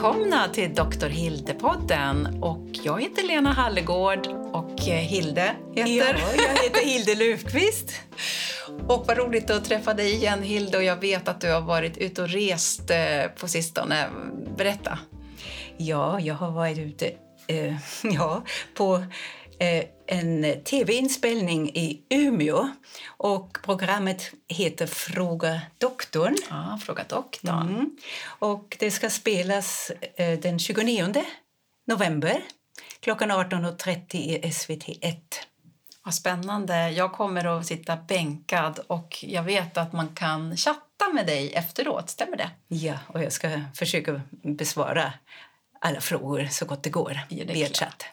välkomna till Dr. Hilde-podden. Och jag heter Lena Hallegård och eh, Hilde heter... Ja, jag heter Hilde Löfqvist. och vad roligt att träffa dig igen Hilde och jag vet att du har varit ute och rest eh, på sistone. Berätta. Ja, jag har varit ute eh, ja, på eh, en tv-inspelning i Umeå. Och programmet heter Fråga doktorn. Ja, Fråga doktorn. Mm. Och det ska spelas eh, den 29 november klockan 18.30 i SVT1. Vad spännande. Jag kommer att sitta bänkad och jag vet att man kan chatta med dig efteråt. Stämmer det? Ja, och jag ska försöka besvara alla frågor så gott det går Ja, det via klart. chatt.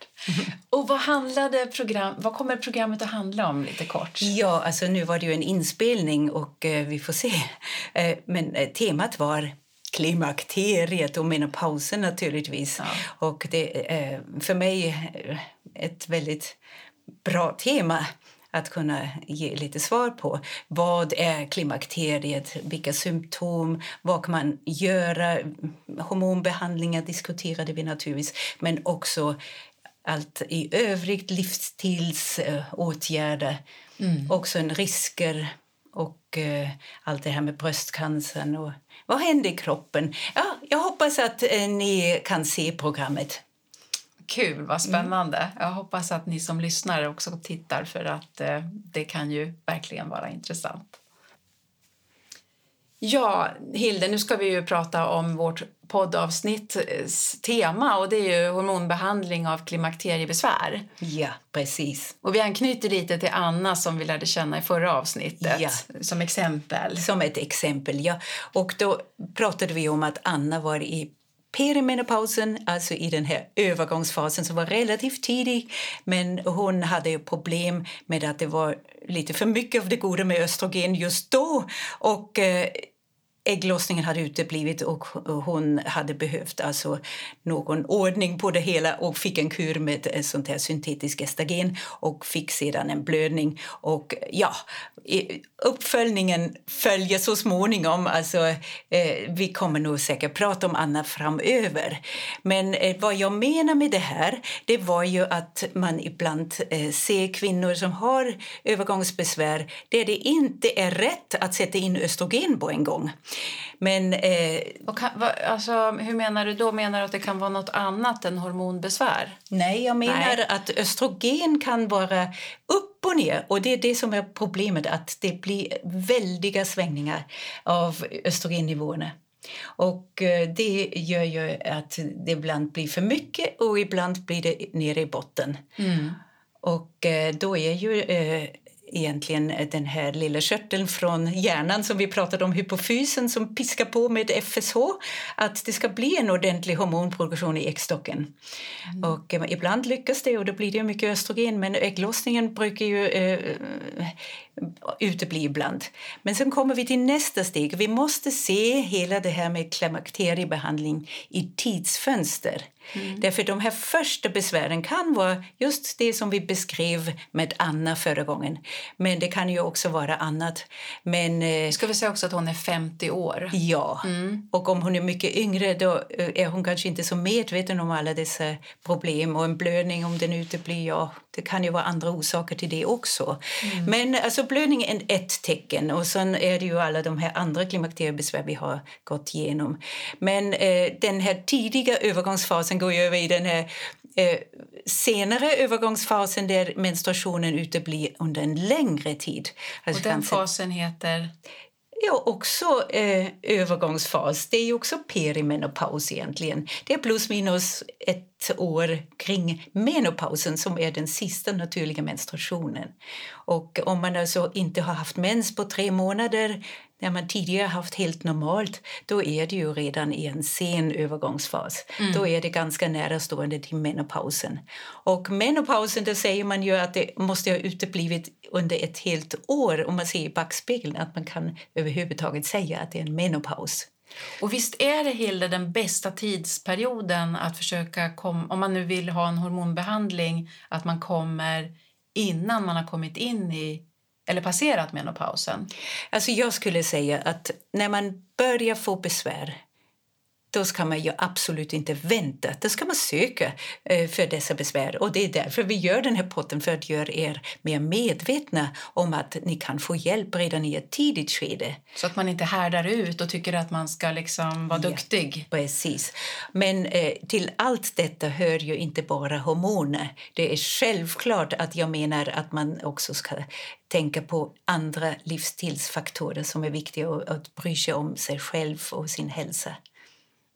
Och vad, handlade program, vad kommer programmet att handla om lite kort? Ja, alltså nu var det ju en inspelning och eh, vi får se. Eh, men eh, temat var klimakteriet och menopausen naturligtvis. Ja. Och det eh, för mig eh, ett väldigt bra tema att kunna ge lite svar på. Vad är klimakteriet? Vilka symptom? Vad kan man göra? Hormonbehandlingar diskuterade vi naturligtvis, men också allt i övrigt, livsstilsåtgärder, mm. också en risker och eh, allt det här med bröstcancern och vad händer i kroppen? Ja, jag hoppas att eh, ni kan se programmet. Kul, vad spännande. Jag hoppas att ni som lyssnar också tittar för att eh, det kan ju verkligen vara intressant. Ja, Hilde, nu ska vi ju prata om vårt poddavsnitts tema och det är ju hormonbehandling av klimakteriebesvär. Ja, precis. Och vi anknyter lite till Anna som vi lärde känna i förra avsnittet Ja. som exempel. Som ett exempel, ja. Och då pratade vi om att Anna var i perimenopausen, alltså i den här övergångsfasen som var relativt tidig. Men hon hade ju problem med att det var lite för mycket av det goda med östrogen just då. Och eh, ägglossningen hade uteblivit och hon hade behövt alltså någon ordning på det hela och fick en kur med ett sånt här syntetiskt gestagen och fick sedan en blödning. Och ja, uppföljningen följer så småningom. Alltså, eh, vi kommer nog säkert prata om Anna framöver. Men eh, vad jag menar med det här det var ju att man ibland eh, ser kvinnor som har övergångsbesvär där det inte är rätt att sätta in östrogen på en gång. Men eh, Och kan, va, alltså, hur menar du då? Menar du att det kan vara något annat än hormonbesvär? Nej, jag menar Nej. att östrogen kan vara upp och ner. Och det är det som är problemet, att det blir väldiga svängningar av östrogennivåerna. Och eh, det gör ju att det ibland blir för mycket och ibland blir det nere i botten. Och eh, då är ju eh, egentligen den här lilla körteln från hjärnan som vi pratade om, hypofysen som piskar på med FSH, att det ska bli en ordentlig hormonproduktion i äggstocken. Och eh, ibland lyckas det och då blir det mycket östrogen men ägglossningen brukar ju eh, utebli ibland. Men sen kommer vi till nästa steg. Vi måste se hela det här med klimakteriebehandling i tidsfönster. Därför de här första besvären kan vara just det som vi beskrev med Anna förra gången. Men det kan ju också vara annat. Men eh, Ska vi säga också att hon är 50 år? Ja, och om hon är mycket yngre då eh, är hon kanske inte så medveten om alla dessa problem. Och en blödning om den uteblir, ja, det kan ju vara andra orsaker till det också. Men alltså blödning är ett tecken och sen är det ju alla de här andra klimakteriebesvär vi har gått igenom. Men eh, den här tidiga övergångsfasen går över i den här eh, senare övergångsfasen där menstruationen uteblir under en längre tid. Alltså Och den kanske- fasen heter? Ja, också eh, övergångsfas. Det är också perimenopaus egentligen. Det är plus minus ett år kring menopausen som är den sista naturliga menstruationen. Och om man alltså inte har haft mens på tre månader när man tidigare haft helt normalt, då är det ju redan i en sen övergångsfas. Då är det ganska nära stående till menopausen. Och menopausen, då säger man ju att det måste ha uteblivit under ett helt år om man ser i backspegeln att man kan överhuvudtaget säga att det är en menopaus. Och visst är det, Hilde, den bästa tidsperioden att försöka kom, om man nu vill ha en hormonbehandling, att man kommer innan man har kommit in i eller passerat menopausen? Alltså jag skulle säga att när man börjar få besvär då ska man ju absolut inte vänta. Då ska man söka eh, för dessa besvär. Och Det är därför vi gör den här potten, för att göra er mer medvetna om att ni kan få hjälp redan i ett tidigt skede. Så att man inte härdar ut och tycker att man ska liksom vara duktig. Ja, precis. Men eh, till allt detta hör ju inte bara hormoner. Det är självklart att jag menar att man också ska tänka på andra livsstilsfaktorer som är viktiga och att bry sig om sig själv och sin hälsa.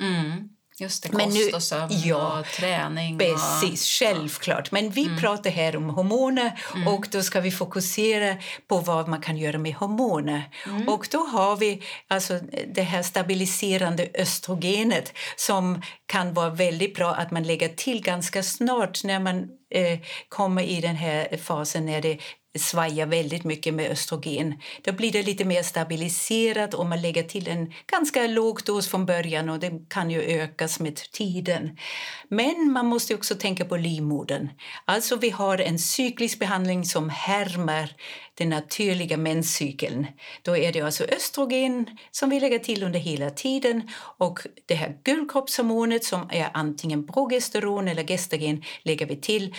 Mm. Just det, kost Men nu, och sömn ja, och träning. Precis, och, självklart. Men vi mm. pratar här om hormoner mm. och då ska vi fokusera på vad man kan göra med hormoner. Mm. Och då har vi alltså det här stabiliserande östrogenet som kan vara väldigt bra att man lägger till ganska snart när man eh, kommer i den här fasen när det svajar väldigt mycket med östrogen. Då blir det lite mer stabiliserat och man lägger till en ganska låg dos från början och det kan ju ökas med tiden. Men man måste också tänka på livmodern. Alltså vi har en cyklisk behandling som härmar den naturliga menscykeln. Då är det alltså östrogen som vi lägger till under hela tiden och det här gulkroppshormonet som är antingen progesteron eller gestagen lägger vi till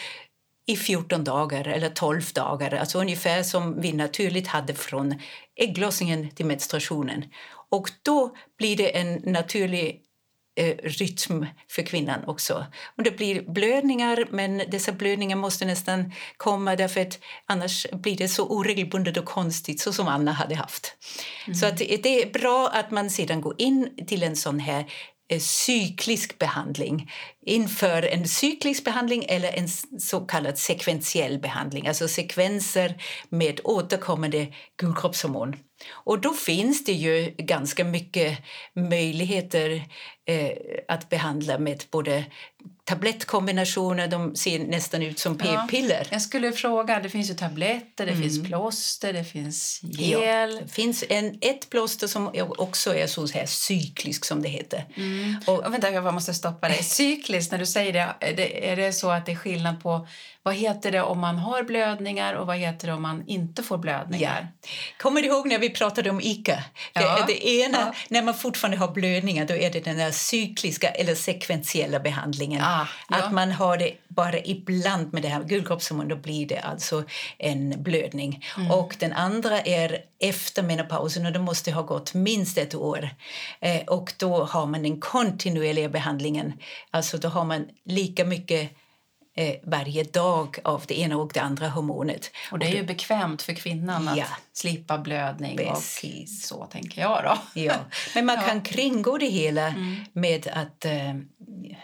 i 14 dagar eller 12 dagar, alltså ungefär som vi naturligt hade från ägglossningen till menstruationen. Och då blir det en naturlig eh, rytm för kvinnan också. Och det blir blödningar, men dessa blödningar måste nästan komma därför att annars blir det så oregelbundet och konstigt så som Anna hade haft. Mm. Så att det är bra att man sedan går in till en sån här Eh, cyklisk behandling inför en cyklisk behandling eller en så kallad sekventiell behandling, alltså sekvenser med återkommande gulkroppshormon. Och då finns det ju ganska mycket möjligheter eh, att behandla med både tablettkombinationer, de ser nästan ut som p-piller. Ja, jag skulle fråga, det finns ju tabletter, det mm. finns plåster, det finns gel. Ja, det finns en, ett plåster som också är så här cyklisk som det heter. Mm. Och, och vänta, jag måste stoppa dig. Cykliskt, när du säger det, är det, är det så att det är skillnad på vad heter det om man har blödningar och vad heter det om man inte får blödningar? Ja. Kommer du ihåg när vi pratade om ICA? Ja. Det, det ena, ja. När man fortfarande har blödningar då är det den där cykliska eller sekventiella behandlingen. Ah, Att man har det bara ibland med det här gulkroppshormon då blir det alltså en blödning. Mm. Och den andra är efter menopausen och det måste ha gått minst ett år. Eh, och då har man den kontinuerliga behandlingen. Alltså då har man lika mycket eh, varje dag av det ena och det andra hormonet. Och det är ju bekvämt för kvinnan att slippa blödning Precis. och så tänker jag då. Ja. Men man kan kringgå det hela mm. med att eh,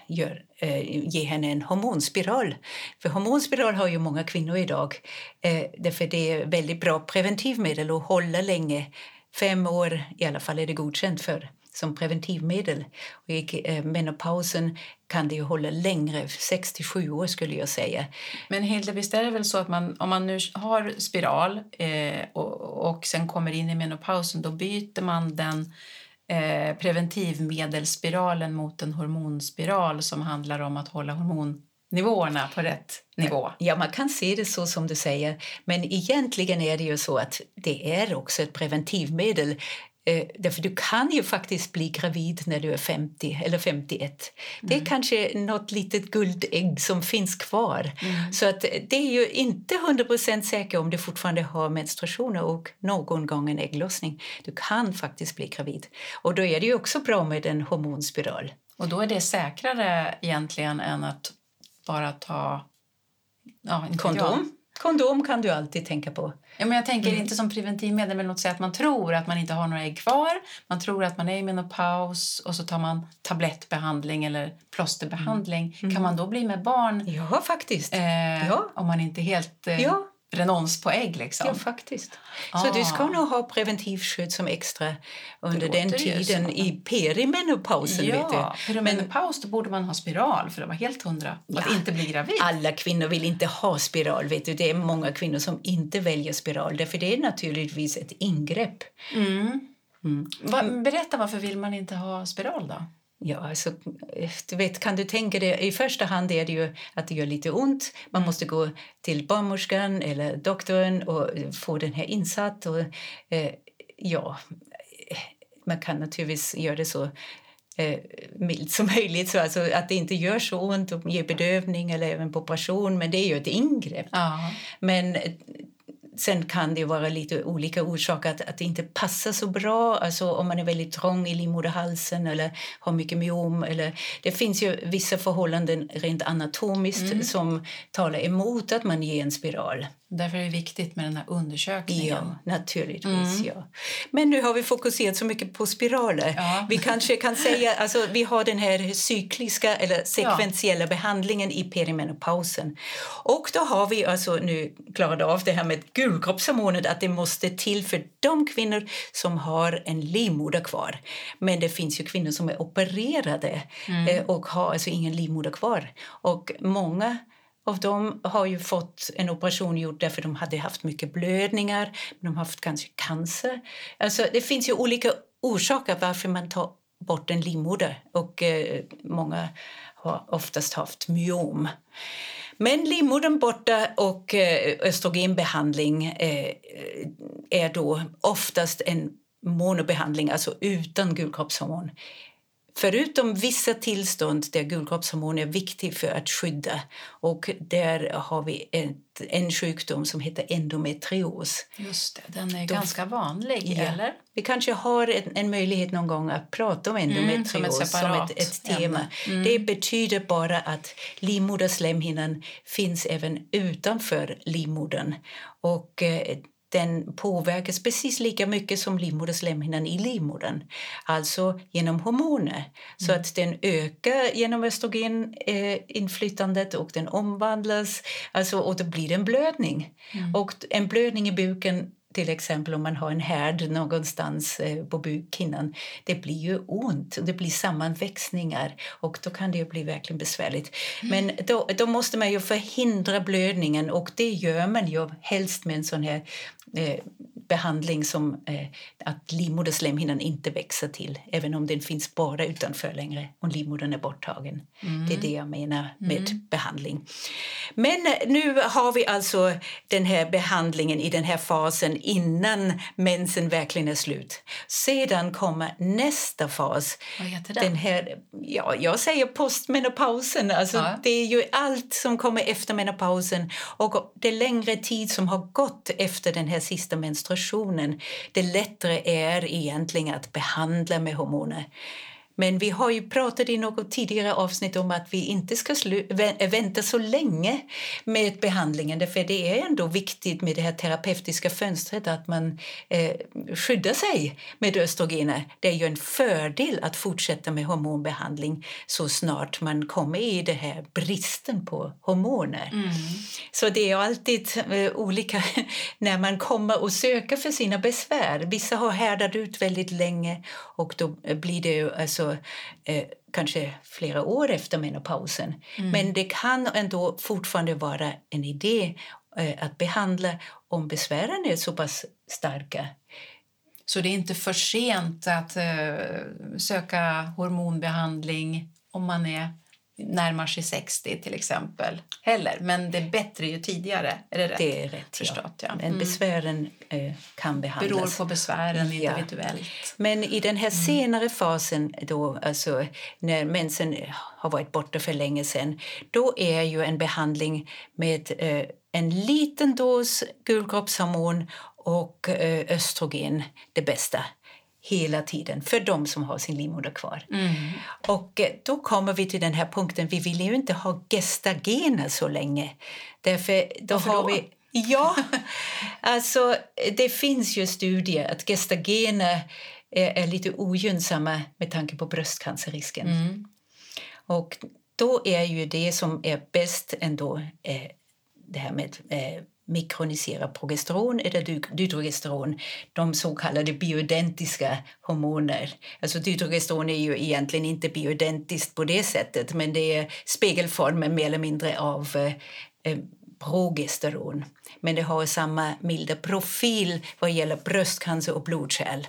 gör, eh, ge henne en hormonspiral. För hormonspiral har ju många kvinnor idag. Eh, därför det är väldigt bra preventivmedel och hålla länge. Fem år i alla fall är det godkänt för som preventivmedel. Och I eh, menopausen kan det ju hålla längre, 67 år skulle jag säga. Men Hilde, visst är det väl så att man, om man nu har spiral eh, och, och sen kommer in i menopausen då byter man den eh, preventivmedelsspiralen mot en hormonspiral som handlar om att hålla hormonnivåerna på rätt nivå. Ja, man kan se det så som du säger. Men egentligen är det ju så att det är också ett preventivmedel Eh, därför du kan ju faktiskt bli gravid när du är 50 eller 51. Mm. Det är mm. kanske något litet guldägg som finns kvar. Mm. Så att det är ju inte 100% säkert om du fortfarande har menstruationer och någon gång en ägglossning. Du kan faktiskt bli gravid. Och då är det ju också bra med en hormonspiral. Och då är det säkrare egentligen än att bara ta ja, kondom? Kondom kan du alltid tänka på. Ja, men jag tänker mm. inte som preventivmedel, men låt säga att man tror att man inte har några ägg kvar. Man tror att man är i menopaus och så tar man tablettbehandling eller plåsterbehandling. Mm. Kan man då bli med barn? Ja, faktiskt. Eh, ja. Om man inte helt... Eh, ja renons på ägg. Liksom. Ja, faktiskt. Ah. Så du ska ah. nog ha preventivskydd som extra under den tiden i perimenopausen. Ja, perimenopaus då borde man ha spiral för att vara helt hundra. Ja. Att inte bli gravid. Alla kvinnor vill inte ha spiral. Vet du. Det är många kvinnor som inte väljer spiral. Därför det är naturligtvis ett ingrepp. Mm. Mm. berätta, varför vill man inte ha spiral då? Ja, alltså, du vet, kan du tänka dig, i första hand är det ju att det gör lite ont. Man måste gå till barnmorskan eller doktorn och få den här insatt. Och, eh, ja, man kan naturligtvis göra det så eh, milt som möjligt. Så alltså att det inte gör så ont och ger bedövning eller även på operation. Men det är ju ett ingrepp. Ja. Men eh, sen kan det vara lite olika orsaker att, att det inte passar så bra. Alltså om man är väldigt trång i livmoderhalsen eller har mycket myom. Eller, det finns ju vissa förhållanden rent anatomiskt som talar emot att man ger en spiral. Därför är det viktigt med den här undersökningen. Ja, naturligtvis. Ja. Men nu har vi fokuserat så mycket på spiraler. Ja. Vi kanske kan säga alltså vi har den här cykliska eller sekventiella behandlingen i perimenopausen. Och då har vi alltså nu klarat av det här med gulkroppshormonet att det måste till för de kvinnor som har en livmoder kvar. Men det finns ju kvinnor som är opererade eh, och har alltså ingen livmoder kvar. Och många av dem har ju fått en operation gjord därför de hade haft mycket blödningar, men de har haft kanske cancer. Alltså, det finns ju olika orsaker varför man tar bort en livmoder och eh, många har oftast haft myom. Men livmodern borta och eh, östrogenbehandling eh, är då oftast en monobehandling, alltså utan gulkroppshormon. Förutom vissa tillstånd där gulkroppshormon är viktig för att skydda. Och där har vi ett, en sjukdom som heter endometrios. Just det, den är ganska vanlig, eller? Vi kanske har en, en möjlighet någon gång att prata om endometrios som ett som, ett, ett tema. ämne. Det betyder bara att livmoderslemhinnan finns även utanför livmodern. Och eh, den påverkas precis lika mycket som livmoderslemhinnan i livmodern, alltså genom hormoner. Så att den ökar genom östrogeninflytandet och den omvandlas alltså, och då blir det en blödning. Och en blödning i buken till exempel om man har en härd någonstans eh, på bukhinnan, det blir ju ont. Det blir sammanväxningar och då kan det ju bli verkligen besvärligt. Men då, då måste man ju förhindra blödningen och det gör man ju helst med en sån här eh, behandling som eh, att livmoderslemhinnan inte växer till även om den finns bara utanför längre och livmodern är borttagen. Det är det jag menar med behandling. Men eh, nu har vi alltså den här behandlingen i den här fasen innan mensen verkligen är slut. Sedan kommer nästa fas. Vad heter den? Den här, ja, jag säger postmenopausen. Alltså, Ja. Det är ju allt som kommer efter menopausen. Och det längre tid som har gått efter den här sista menstruationen det lättare är egentligen att behandla med hormoner. Men vi har ju pratat i något tidigare avsnitt om att vi inte ska vänta så länge med behandlingen. För det är ändå viktigt med det här terapeutiska fönstret att man eh, skyddar sig med östrogener. Det är ju en fördel att fortsätta med hormonbehandling så snart man kommer i det här bristen på hormoner. Så det är alltid eh, olika när man kommer och söker för sina besvär. Vissa har härdat ut väldigt länge och då blir det ju alltså, eh, kanske flera år efter menopausen. Men det kan ändå fortfarande vara en idé eh, att behandla om besvären är så pass starka. Så det är inte för sent att eh, söka hormonbehandling om man är närmar sig 60 till exempel. Heller. Men det är bättre ju tidigare. Är det rätt? Det är rätt. Förstått, ja. Men Mm. besvären eh, kan behandlas. Beror på besvären Ja. individuellt. Men i den Mm. här senare fasen, då, alltså när mensen har varit borta för länge sedan, då är ju en behandling med eh, en liten dos gulkroppshormon och eh, östrogen det bästa hela tiden för de som har sin livmoder kvar. Mm. Och eh, då kommer vi till den här punkten, vi vill ju inte ha gestagener så länge. Därför då Varför har då? vi Ja, alltså det finns ju studier att gestagener är, är lite ogynnsamma med tanke på bröstcancerrisken. Mm. Och då är ju det som är bäst ändå eh, det här med eh, mikronisera progesteron eller dydrogesteron, de så kallade bioidentiska hormoner. Alltså dydrogesteron är ju egentligen inte bioidentiskt på det sättet men det är spegelformen mer eller mindre av eh, eh, progesteron. Men det har samma milda profil vad gäller bröstcancer och blodkärl.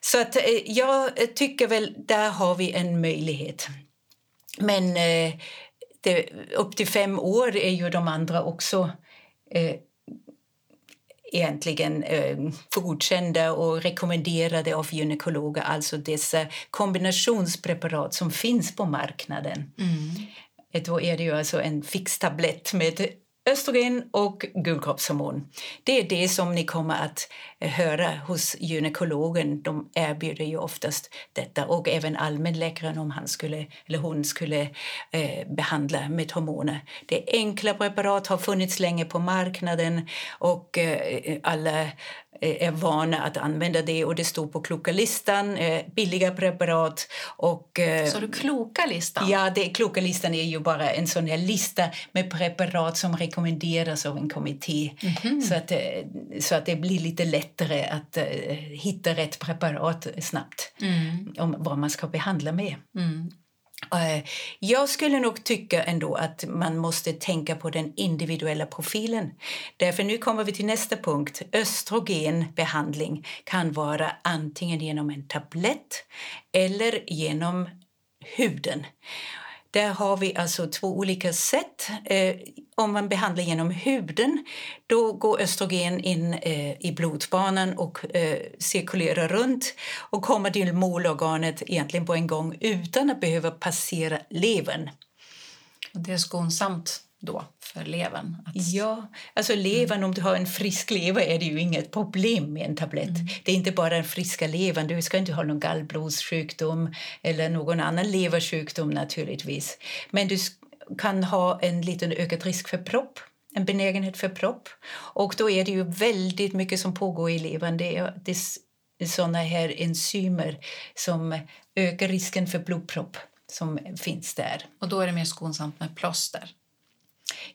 Så att, eh, jag tycker väl där har vi en möjlighet. Men eh, det, upp till fem år är ju de andra också eh, egentligen eh, godkända och rekommenderade av gynekologer, alltså dessa kombinationspreparat som finns på marknaden. Mm. Då är det ju alltså en fix tablett med östrogen och gulkroppshormon. Det är det som ni kommer att eh, höra hos gynekologen. De erbjuder ju oftast detta och även allmänläkaren om han skulle, eller hon skulle eh, behandla med hormoner. Det är enkla preparat, har funnits länge på marknaden och eh, eh alla är vana att använda det och det står på kloka-listan, eh, billiga preparat. Och, eh, Så du kloka-listan? Ja, det, kloka-listan är ju bara en sån här lista med preparat som rekommenderas av en kommitté mm -hmm. så, att, eh, så att det blir lite lättare att hitta rätt preparat snabbt mm. om vad man ska behandla med. Mm. Eh, jag skulle nog tycka ändå att man måste tänka på den individuella profilen. Därför nu kommer vi till nästa punkt. Östrogenbehandling kan vara antingen genom en tablett eller genom huden. Där har vi alltså två olika sätt. Eh, om man behandlar genom huden då går östrogen in eh, i blodbanan och eh, cirkulerar runt och kommer till målorganet egentligen på en gång utan att behöva passera levern. Det är skonsamt då för levern? Att... Ja, alltså levern, mm. om du har en frisk lever är det ju inget problem med en tablett. Mm. Det är inte bara den friska levern, du ska inte ha någon gallblodssjukdom eller någon annan leversjukdom naturligtvis. Men du kan ha en liten ökad risk för propp en benägenhet för propp. Och då är det ju väldigt mycket som pågår i levern. Det är, det är såna här enzymer som ökar risken för blodpropp som finns där. Och då är det mer skonsamt med plåster?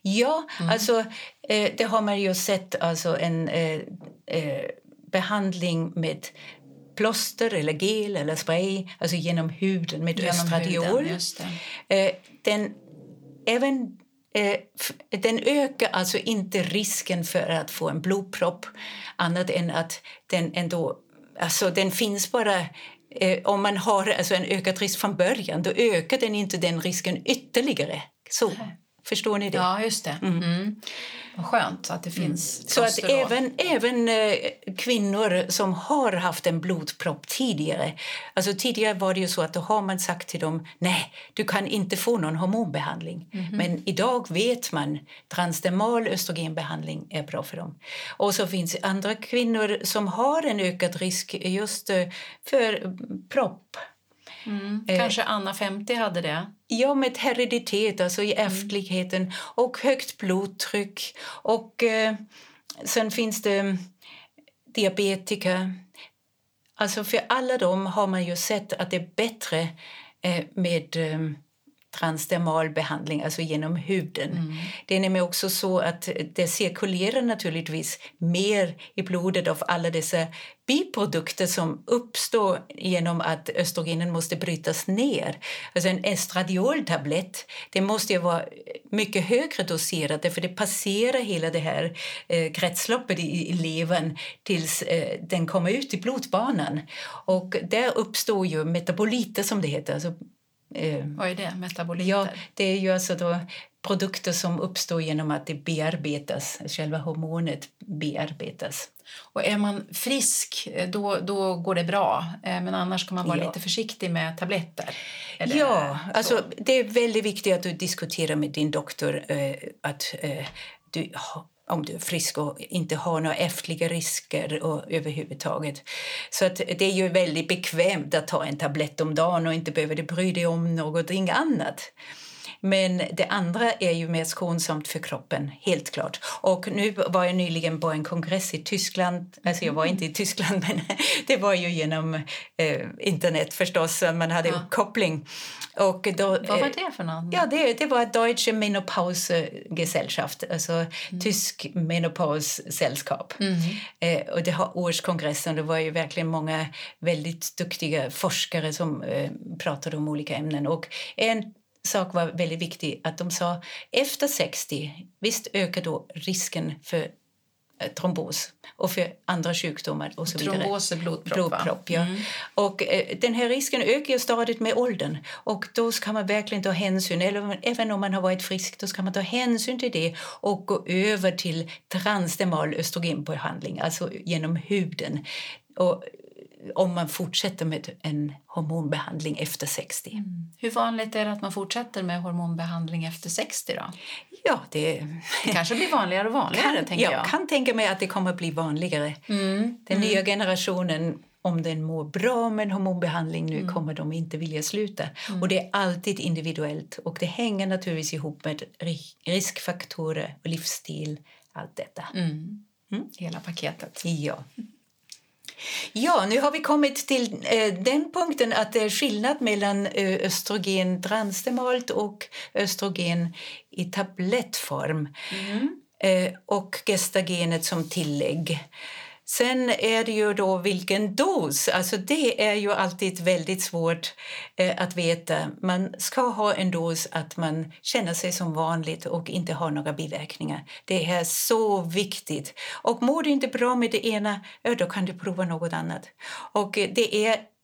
Ja, mm. alltså eh, det har man ju sett alltså en eh, eh, behandling med plåster eller gel eller spray, alltså genom huden med genom östradiol. Huden, eh, den, även eh, den ökar alltså inte risken för att få en blodpropp annat än att den ändå... Alltså den finns bara eh, om man har alltså en ökad risk från början då ökar den inte den risken ytterligare. Så. Förstår ni det? Ja, just det. Mm. Mm. Vad skönt att det mm. finns mm. Så att även, även eh, kvinnor som har haft en blodpropp tidigare... Alltså tidigare var det ju så att då har man sagt till dem nej, du kan inte få någon hormonbehandling. Mm. Men idag vet man transdermal östrogenbehandling är bra för dem. Och så finns andra kvinnor som har en ökad risk just eh, för propp Mm. Eh, Kanske Anna 50 hade det? Ja, med hereditet, alltså i mm. ärftligheten och högt blodtryck. Och eh, sen finns det diabetika. Alltså för alla dem har man ju sett att det är bättre eh, med eh, transdermal behandling, alltså genom huden. Mm. Det är nämligen också så att det cirkulerar naturligtvis mer i blodet av alla dessa biprodukter som uppstår genom att östrogenen måste brytas ner. Alltså en estradioltablett det måste ju vara mycket högre doserat för det passerar hela det här eh, kretsloppet i, i levern tills eh, den kommer ut i blodbanan. Och där uppstår ju metaboliter som det heter, alltså Eh, Vad är det? Metaboliter? Ja, det är ju alltså då produkter som uppstår genom att det bearbetas, själva hormonet bearbetas. Och är man frisk, eh, då, då går det bra. Eh, men annars ska man vara ja. lite försiktig med tabletter. Ja, alltså, det är väldigt viktigt att du diskuterar med din doktor eh, att eh, du om du är frisk och inte har några ärftliga risker och överhuvudtaget. Så att det är ju väldigt bekvämt att ta en tablett om dagen och inte behöver bry dig om någonting annat. Men det andra är ju mer skonsamt för kroppen, helt klart. Och nu var jag nyligen på en kongress i Tyskland. Alltså jag var inte i Tyskland, men det var ju genom eh, internet förstås. Man hade ja. uppkoppling. Och då, Vad var det för någon? Ja, det, det var Deutsche Menopausgesellschaft, alltså mm. tysk menopaussällskap. Mm. Eh, och det har årskongressen. Det var ju verkligen många väldigt duktiga forskare som eh, pratade om olika ämnen. Och en sak var väldigt viktig. att De sa efter 60 visst ökar då risken för eh, trombos och för andra sjukdomar och så vidare. Trombos är blodpropp, blodpropp ja. Mm. Och eh, den här risken ökar ju stadigt med åldern och då ska man verkligen ta hänsyn, eller även om man har varit frisk, då ska man ta hänsyn till det och gå över till transdermal östrogenbehandling, alltså genom huden. Och om man fortsätter med en hormonbehandling efter 60. Mm. Hur vanligt är det att man fortsätter med hormonbehandling efter 60 då? Ja, det, det kanske blir vanligare och vanligare, kan, tänker jag. jag. kan tänka mig att det kommer att bli vanligare. Mm. Den nya generationen om den mår bra med hormonbehandling nu Mm. kommer de inte vilja sluta. Och det är alltid individuellt och det hänger naturligtvis ihop med ri- riskfaktorer och livsstil, allt detta. Mm. Mm. Hela paketet. Ja. Ja, nu har vi kommit till eh, den punkten att det är skillnad mellan eh, östrogen transdermalt och östrogen i tablettform Mm. eh, och gestagenet som tillägg. Sen är det ju då vilken dos. Alltså det är ju alltid väldigt svårt eh, att veta. Man ska ha en dos att man känner sig som vanligt och inte har några biverkningar. Det är så viktigt. Och mår du inte bra med det ena, ja, då kan du prova något annat. Och eh, det är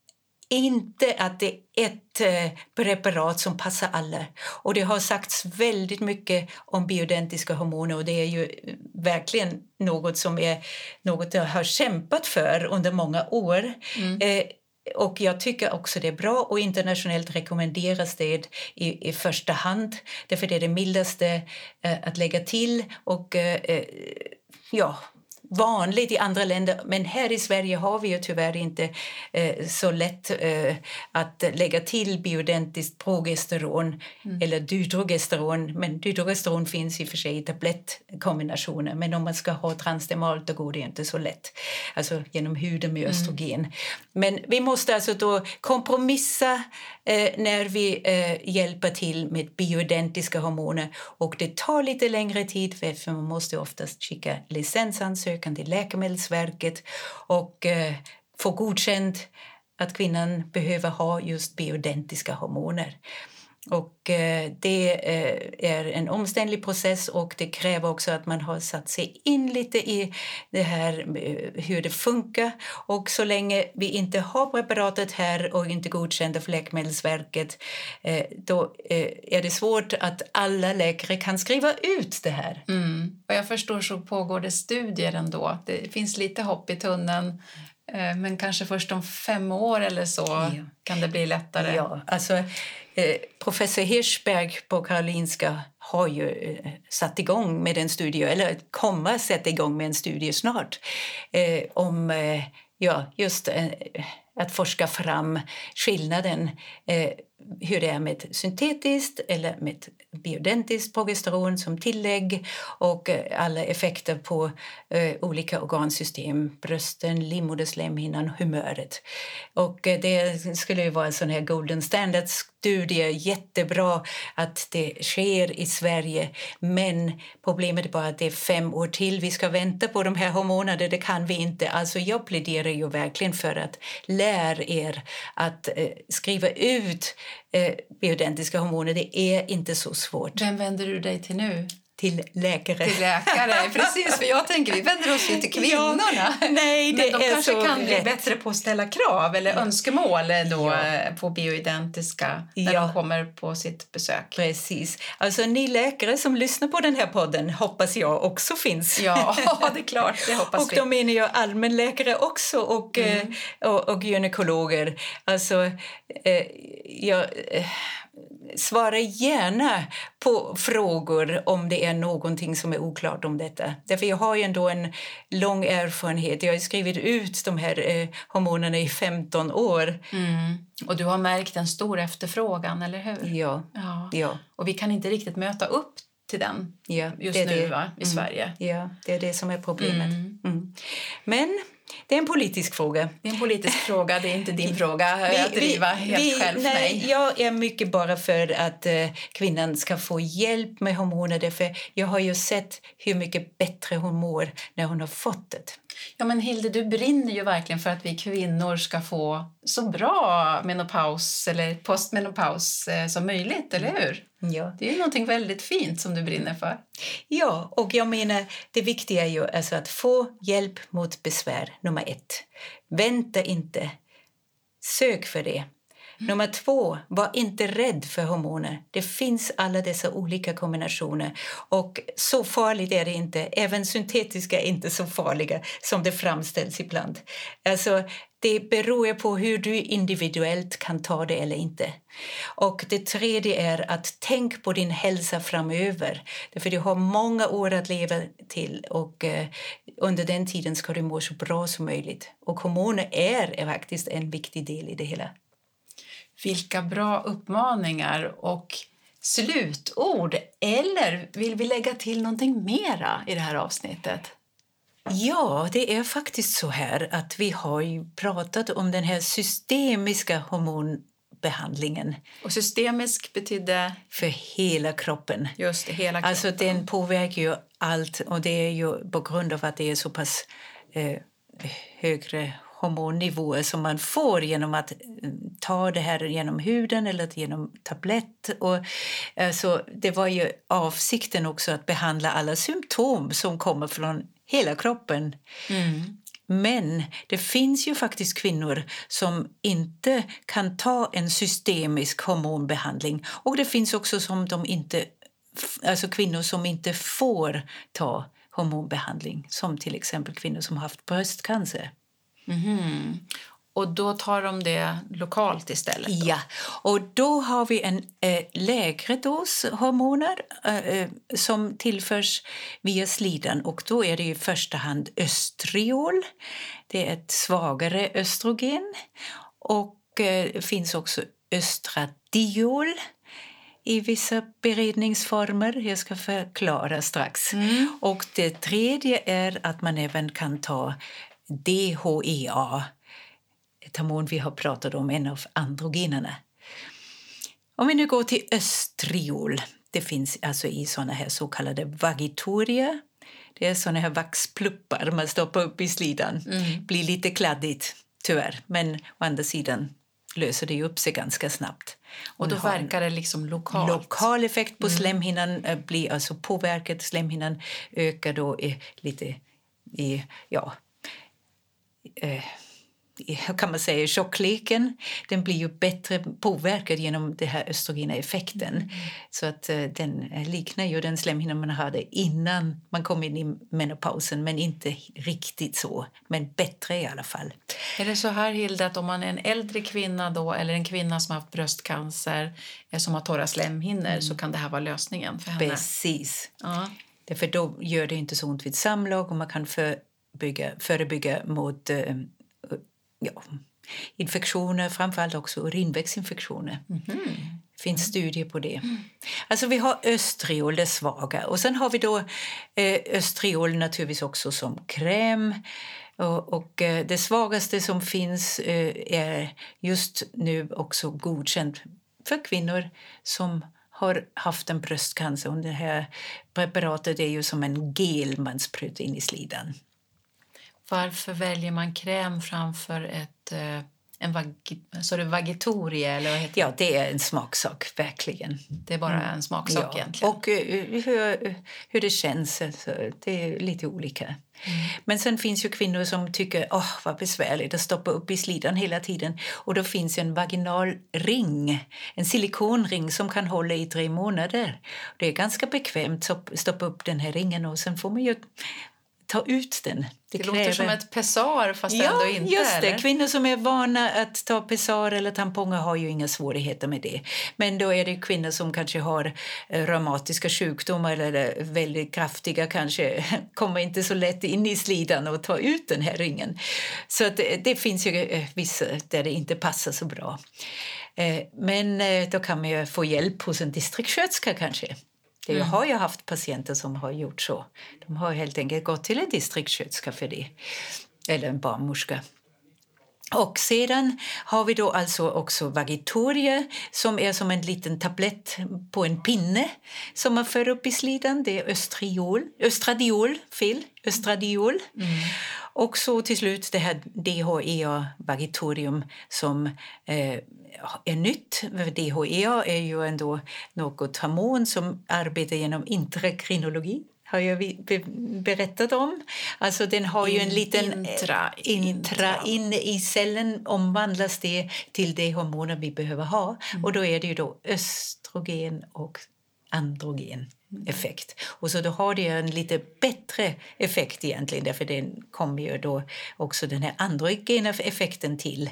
inte att det är ett eh, preparat som passar alla. Och det har sagts väldigt mycket om bioidentiska hormoner och det är ju eh, verkligen något som är något jag har kämpat för under många år. Mm. Eh, och jag tycker också det är bra och internationellt rekommenderas det i, i första hand. Därför det är det mildaste eh, att lägga till och eh, eh, ja, vanligt i andra länder. Men här i Sverige har vi ju tyvärr inte eh, så lätt eh, att lägga till bioidentiskt progesteron eller dydrogesteron. Men dydrogesteron finns i och för sig i tablettkombinationer. Men om man ska ha transdermalt då går det inte så lätt. Alltså genom huden med östrogen. Men vi måste alltså då kompromissa eh, när vi eh, hjälper till med bioidentiska hormoner. Och det tar lite längre tid för man måste oftast skicka licensansökan till Läkemedelsverket och eh, få godkänt att kvinnan behöver ha just bioidentiska hormoner. Och eh, det eh, är en omständlig process och det kräver också att man har satt sig in lite i det här eh, hur det funkar. Och så länge vi inte har preparatet här och inte godkända för Läkemedelsverket eh, då eh, är det svårt att alla läkare kan skriva ut det här. Mm. Vad jag förstår så pågår det studier ändå. Det finns lite hopp i tunneln. eh, Men kanske först om fem år eller så Ja. kan det bli lättare. Ja, alltså, Eh, professor Hirschberg på Karolinska har ju eh, satt igång med en studie, eller kommer att sätta igång med en studie snart eh, om eh, ja, just eh, att forska fram skillnaden eh, hur det är med syntetiskt eller med bioidentiskt progesteron som tillägg och eh, alla effekter på eh, olika organsystem, brösten, livmoderslemhinnan, humöret. Och eh, det skulle ju vara en sån här golden standards det är jättebra att det sker i Sverige. Men problemet är bara att det är fem år till vi ska vänta på de här hormonerna, det kan vi inte. Alltså jag pläderar ju verkligen för att lära er att eh, skriva ut eh, bioidentiska hormoner. Det är inte så svårt. Vem vänder du dig till nu? Till läkare. Till läkare, precis. För jag tänker, vi vänder oss ju till kvinnorna. Nej, det Men de är kanske så kan bli rätt. bättre på att ställa krav eller önskemål då, Ja. eh, på bioidentiska när Ja. de kommer på sitt besök. Precis. Alltså ni läkare som lyssnar på den här podden hoppas jag också finns. Ja, det är klart. Det hoppas och vi. då menar jag allmänläkare också och, eh, och, och gynekologer. Alltså, eh, jag svarar gärna på frågor om det är någonting som är oklart om detta. Därför jag har ju ändå en lång erfarenhet. Jag har skrivit ut de här eh, hormonerna i 15 år. Mm. Och du har märkt en stor efterfrågan, eller hur? Ja, Ja. ja, Och vi kan inte riktigt möta upp till den ja. just nu det. va? i Mm. Sverige. Ja, det är det som är problemet. Mm. Mm. Men det är en politisk fråga. Det är en politisk fråga, det är inte din fråga att driva helt vi- själv. nej, Nej. Jag är mycket bara för att eh, kvinnan ska få hjälp med hormoner. Därför jag har ju sett hur mycket bättre hon mår när hon har fått det. Ja, men Hilde, du brinner ju verkligen för att vi kvinnor ska få så bra menopaus eller postmenopaus eh, som möjligt, eller hur? Ja. Det är ju någonting väldigt fint som du brinner för. ja, och jag menar det viktiga är ju alltså att få hjälp mot besvär, nummer ett. Vänta inte. Sök för det. Nummer två, var inte rädd för hormoner. Det finns alla dessa olika kombinationer. Och så farligt är det inte. Även syntetiska är inte så farliga som det framställs ibland. Alltså, det beror på hur du individuellt kan ta det eller inte. Och det tredje är att tänk på din hälsa framöver. För du har många år att leva till och eh, under den tiden ska du må så bra som möjligt. Och hormoner är, är faktiskt en viktig del i det hela. Vilka bra uppmaningar och slutord. Eller vill vi lägga till någonting mera i det här avsnittet? Ja, det är faktiskt så här att vi har ju pratat om den här systemiska hormonbehandlingen Och systemisk betyder för hela kroppen. just hela kroppen. Alltså den påverkar ju allt och det är ju på grund av att det är så pass eh, högre hormonnivåer som man får genom att eh, ta det här genom huden eller genom tablett. Och, alltså, det var ju avsikten också att behandla alla symptom som kommer från hela kroppen. Mm. Men det finns ju faktiskt kvinnor som inte kan ta en systemisk hormonbehandling. Och det finns också som de inte, alltså kvinnor som inte får ta hormonbehandling. Som till exempel kvinnor som haft bröstcancer. Mhm. Och då tar de det lokalt istället? då? Ja, och då har vi en eh, lägre dos hormoner eh, eh, som tillförs via slidan. Och då är det i första hand östriol. Det är ett svagare östrogen. Och eh, finns också östradiol i vissa beredningsformer. Jag ska förklara strax. Och det tredje är att man även kan ta DHEA ett hormon vi har pratat om, en av androgenerna. Om vi nu går till östriol. Det finns alltså i såna här så kallade vagitoria. Det är såna här vaxpluppar man stoppar upp i slidan. blir lite kladdigt, tyvärr. Men å andra sidan löser det upp sig ganska snabbt. Och då verkar det liksom lokalt? lokal effekt på slemhinnan eh, blir alltså påverkad. Slemhinnan ökar då i, lite i, ja, eh, kan man säga, tjockleken. Den blir ju bättre påverkad genom den här östrogena effekten. Så att eh, den eh, liknar ju den slemhinnan man hade innan man kom in i menopausen, men inte riktigt så. Men bättre i alla fall. Är det så här, Hilda, att om man är en äldre kvinna då, eller en kvinna som har haft bröstcancer, eh, som har torra slemhinnor, så kan det här vara lösningen för henne? Precis. Ja. Därför då gör det inte så ont vid samlag och man kan förebygga, förebygga mot eh, ja, infektioner, framförallt också urinvägsinfektioner. Det finns studier på det. Alltså vi har östriol, det svaga. Och sen har vi då eh, östriol naturligtvis också som kräm. Och, och eh, det svagaste som finns eh, är just nu också godkänt för kvinnor som har haft en bröstcancer. Och det här preparatet är ju som en gel man sprutar in i slidan. Varför väljer man kräm framför ett, eh, en så det vagitorie? Eller vad heter det? Ja, det är en smaksak, verkligen. det är bara en smaksak Ja, egentligen. och eh, hur, hur det känns. Alltså, det är lite olika. Men sen finns ju kvinnor som tycker åh vad besvärligt att stoppa upp i slidan hela tiden. Och då finns en vaginal ring, en silikonring som kan hålla i tre månader. Det är ganska bekvämt att stoppa upp den här ringen och sen får man ju ta ut den. det låter som ett pessar fast Ja, ändå inte. just det. eller? Kvinnor som är vana att ta Pessar eller tamponger har ju inga svårigheter med det. Men då är det kvinnor som kanske har eh, reumatiska sjukdomar eller är väldigt kraftiga kanske kommer inte så lätt in i slidan och ta ut den här ringen. Så det, det finns ju eh, vissa där det inte passar så bra. Eh, Men eh, då kan man ju få hjälp hos en distriktssköterska kanske. Det Jag har ju haft patienter som har gjort så. De har helt enkelt gått till en distriktssköterska för det. Eller en barnmorska. Och sedan har vi då alltså också Vagitoria som är som en liten tablett på en pinne som man för upp i slidan. Det är östriol, östradiol, fel, östradiol. Och så till slut det här DHEA vagitorium som eh, är nytt. DHEA är ju ändå något hormon som arbetar genom intrakrinologi har jag berättat om. Alltså den har ju en liten... Intra. intra inne i cellen omvandlas det till det hormoner vi behöver ha. Mm. Och då är det ju då östrogen och androgen effekt. Och så då har det en lite bättre effekt egentligen därför den kommer ju då också den här androgena effekten till.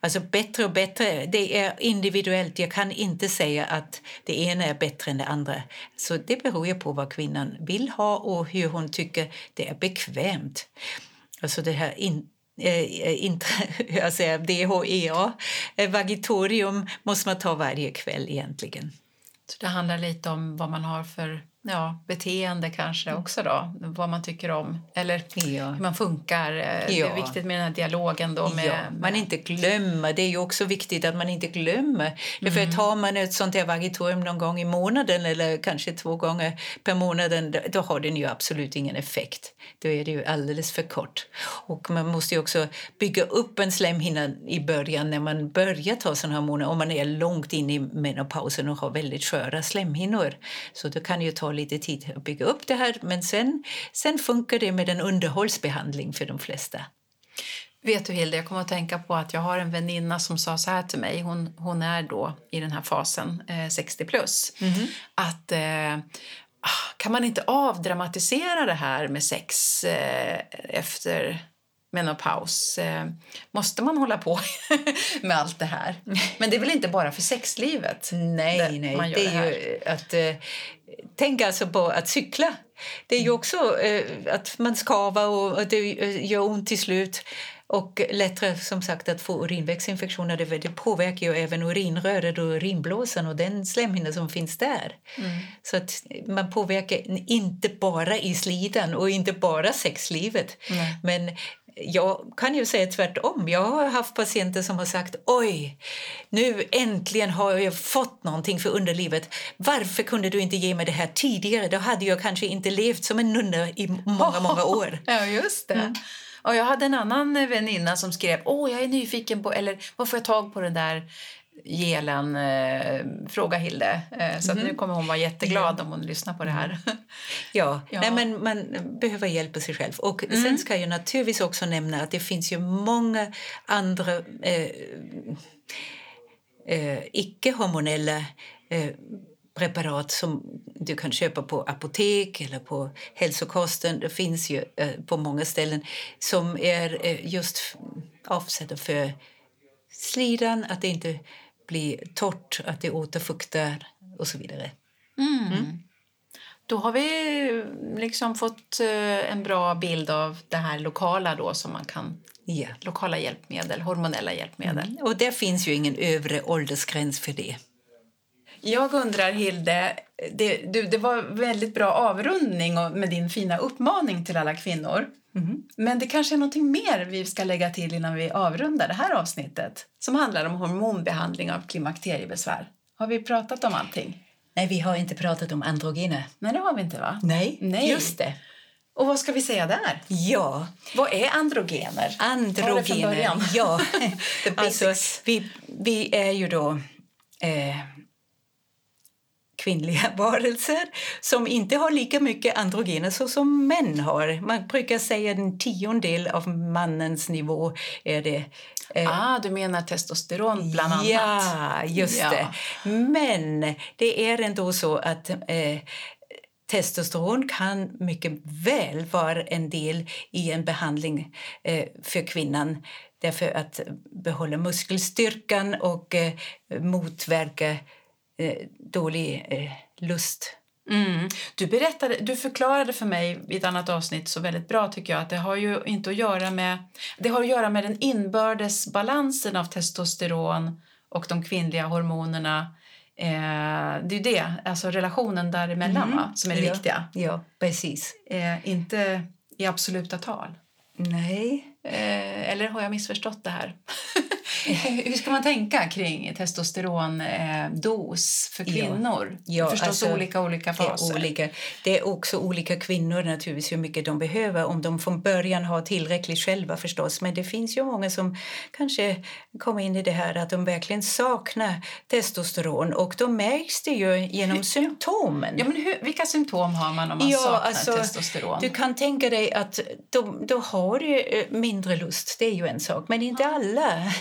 Alltså bättre och bättre, det är individuellt. Jag kan inte säga att det ena är bättre än det andra. Så det beror ju på vad kvinnan vill ha och hur hon tycker det är bekvämt. Alltså det här in, eh, intra, jag säger DHEA, eh, vagitorium måste man ta varje kväll egentligen. Så det handlar lite om vad man har för ja, beteende kanske mm. också då, vad man tycker om eller ja. hur man funkar. Ja. Eh, det är viktigt med den här dialogen då. Med, ja, man inte glömmer, det är ju också viktigt att man inte glömmer. Mm. För tar man ett sånt här vagitorium någon gång i månaden eller kanske två gånger per månad, då har den ju absolut ingen effekt. Då är det ju alldeles för kort. Och man måste ju också bygga upp en slemhinna i början när man börjar ta sådana hormoner, om man är långt in i menopausen och har väldigt sköra slemhinnor. Så det kan ju ta lite tid att bygga upp det här men sen, sen funkar det med en underhållsbehandling för de flesta. Vet du Hilde, jag kommer att tänka på att jag har en väninna som sa så här till mig, hon, hon är då i den här fasen, eh, 60 plus, mm -hmm. att eh, ah, kan man inte avdramatisera det här med sex eh, efter menopaus. Eh, måste man hålla på med allt det här? Men det är väl inte bara för sexlivet? Nej, nej. Man gör det är det ju att eh, tänk alltså på att cykla. Det är ju också eh, att man skavar och det gör ont till slut. Och lättare som sagt att få urinvägsinfektioner. Det påverkar ju även urinröret och urinblåsan och den slemhinna som finns där. Mm. Så att man påverkar inte bara i slidan och inte bara sexlivet. Mm. Men jag kan ju säga tvärtom. Jag har haft patienter som har sagt oj, nu äntligen har jag fått någonting för underlivet. Varför kunde du inte ge mig det här tidigare? Då hade jag kanske inte levt som en nunna i många, många år. Ja, just det. Mm. Och jag hade en annan väninna som skrev åh jag är nyfiken på, eller vad får jag tag på den där gelen, eh, fråga Hilde. Eh, så mm. nu kommer hon vara jätteglad om hon lyssnar på det här. Mm. Ja, ja. Nej, men man behöver hjälpa sig själv. Och mm. Sen ska jag naturligtvis också nämna att det finns ju många andra eh, eh, icke-hormonella eh, preparat som du kan köpa på apotek eller på hälsokosten. Det finns ju eh, på många ställen som är eh, just avsedda för slidan, att det inte blir torrt, att det återfuktar och så vidare. Mm. Mm. Då har vi liksom fått eh, en bra bild av det här lokala då som man kan Ja. Lokala hjälpmedel, hormonella hjälpmedel. Mm. Och det finns ju ingen övre åldersgräns för det. Jag undrar, Hilde, det, du, det var väldigt bra avrundning med din fina uppmaning till alla kvinnor. Mm. Men det kanske är något mer vi ska lägga till innan vi avrundar det här avsnittet som handlar om hormonbehandling av klimakteriebesvär. Har vi pratat om allting? Nej, vi har inte pratat om androgener. Nej, det har vi inte va? Nej, Nej. just det. Och vad ska vi säga där? Ja. Vad är androgener? Androgener, ja. alltså, vi, vi är ju då eh, kvinnliga varelser som inte har lika mycket androgener så som män har. Man brukar säga att en tiondel av mannens nivå är det. Eh, ah, du menar testosteron bland annat? Ja, just ja. det. Men det är ändå så att eh, testosteron kan mycket väl vara en del i en behandling eh, för kvinnan därför att behålla muskelstyrkan och eh, motverka eh, dålig eh, lust. Mm. Du, berättade, du förklarade för mig i ett annat avsnitt så väldigt bra tycker jag att det har ju inte att göra med det har att göra med den inbördes balansen av testosteron och de kvinnliga hormonerna. Eh, det är det, alltså relationen däremellan mm. va, som är det ja. viktiga. Ja, precis. Eh, inte i absoluta tal. Nej. Eh, eller har jag missförstått det här? Hur ska man tänka kring testosterondos för kvinnor? Ja, ja, Förstås alltså, olika olika faser. Det är, olika. det är också olika kvinnor naturligtvis hur mycket de behöver om de från början har tillräckligt själva förstås. Men det finns ju många som kanske kommer in i det här att de verkligen saknar testosteron och då märks det ju genom symptomen. Ja, men hur, vilka symptom har man om man Ja, saknar alltså, testosteron? Du kan tänka dig att då, då har du eh, mindre lust, det är ju en sak, men inte alla.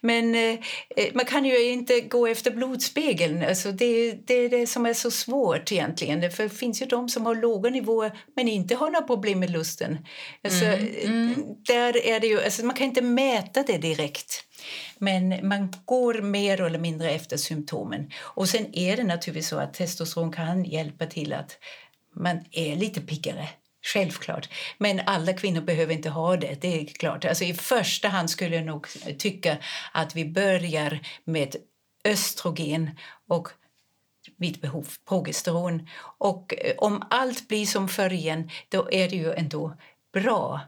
Men eh, eh, man kan ju inte gå efter blodspegeln. Alltså det, det är det som är så svårt egentligen. För det finns ju de som har låga nivåer men inte har några problem med lusten. Alltså, Mm, eh, Där är det ju, alltså man kan inte mäta det direkt. Men man går mer eller mindre efter symptomen. Och sen är det naturligtvis så att testosteron kan hjälpa till att man är lite piggare. Självklart. Men alla kvinnor behöver inte ha det. det är klart. Alltså I första hand skulle jag nog tycka att vi börjar med östrogen och vid behov progesteron. Och eh, om allt blir som förr igen, då är det ju ändå bra.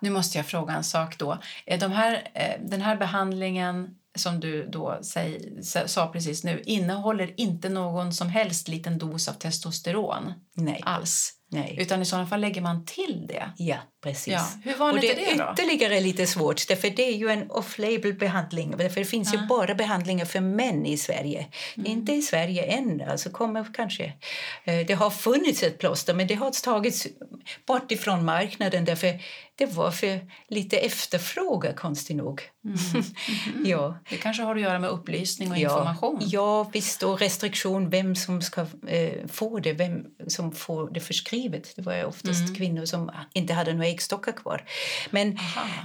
Nu måste jag fråga en sak då. Eh, De här, eh, den här behandlingen som du då säg, sa sa precis nu innehåller inte någon som helst liten dos av testosteron Nej. alls. Nej. Utan i sådana fall lägger man till det. Ja, precis. Ja, hur vanligt och är det det då? ytterligare lite svårt, därför det är ju en off-label behandling. Det finns ju Ja. bara behandlingar för män i Sverige. Mm. Inte i Sverige än, alltså kommer kanske. Eh, Det har funnits ett plåster, men det har tagits bort ifrån marknaden därför det var för lite efterfrågan, konstigt nog. ja. Det kanske har att göra med upplysning och Ja, information. ja, visst. Och restriktion, vem som ska eh, få det, vem som får det förskrivet. Det var oftast Mm. kvinnor som inte hade några äggstockar kvar. Men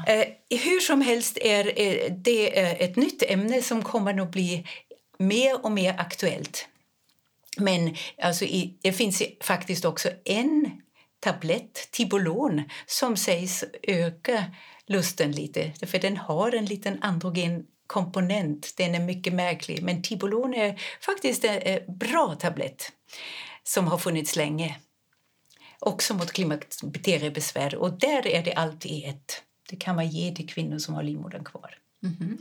eh, hur som helst är eh, det är ett nytt ämne som kommer att bli mer och mer aktuellt. Men alltså, i, det finns faktiskt också en tablett, Tibolon, som sägs öka lusten lite. För den har en liten androgen komponent. Den är mycket märklig. Men Tibolon är faktiskt en eh, bra tablett som har funnits länge. Också mot klimakteriebesvär. Och där är det allt i ett. Det kan man ge till kvinnor som har livmodern kvar. Mhm.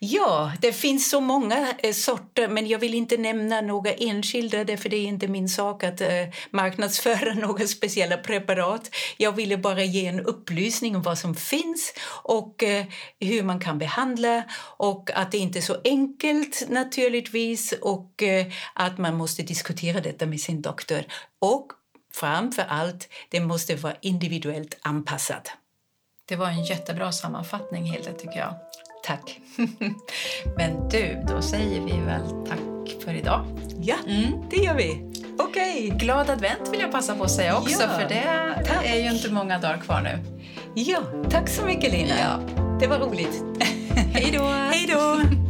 Ja, det finns så många eh, sorter, men jag vill inte nämna några enskilda därför det är inte min sak att eh, marknadsföra några speciella preparat. Jag ville bara ge en upplysning om vad som finns och eh, hur man kan behandla och att det inte är så enkelt naturligtvis och eh, att man måste diskutera detta med sin doktor. Och framför allt, det måste vara individuellt anpassat. Det var en jättebra sammanfattning, Hilde, tycker jag. Tack. Men du, då säger vi väl tack för idag. Ja, det gör vi. Okej. Glad advent vill jag passa på att säga också, Ja, för det tack. är ju inte många dagar kvar nu. Ja, tack så mycket Lina. Ja. Det var roligt.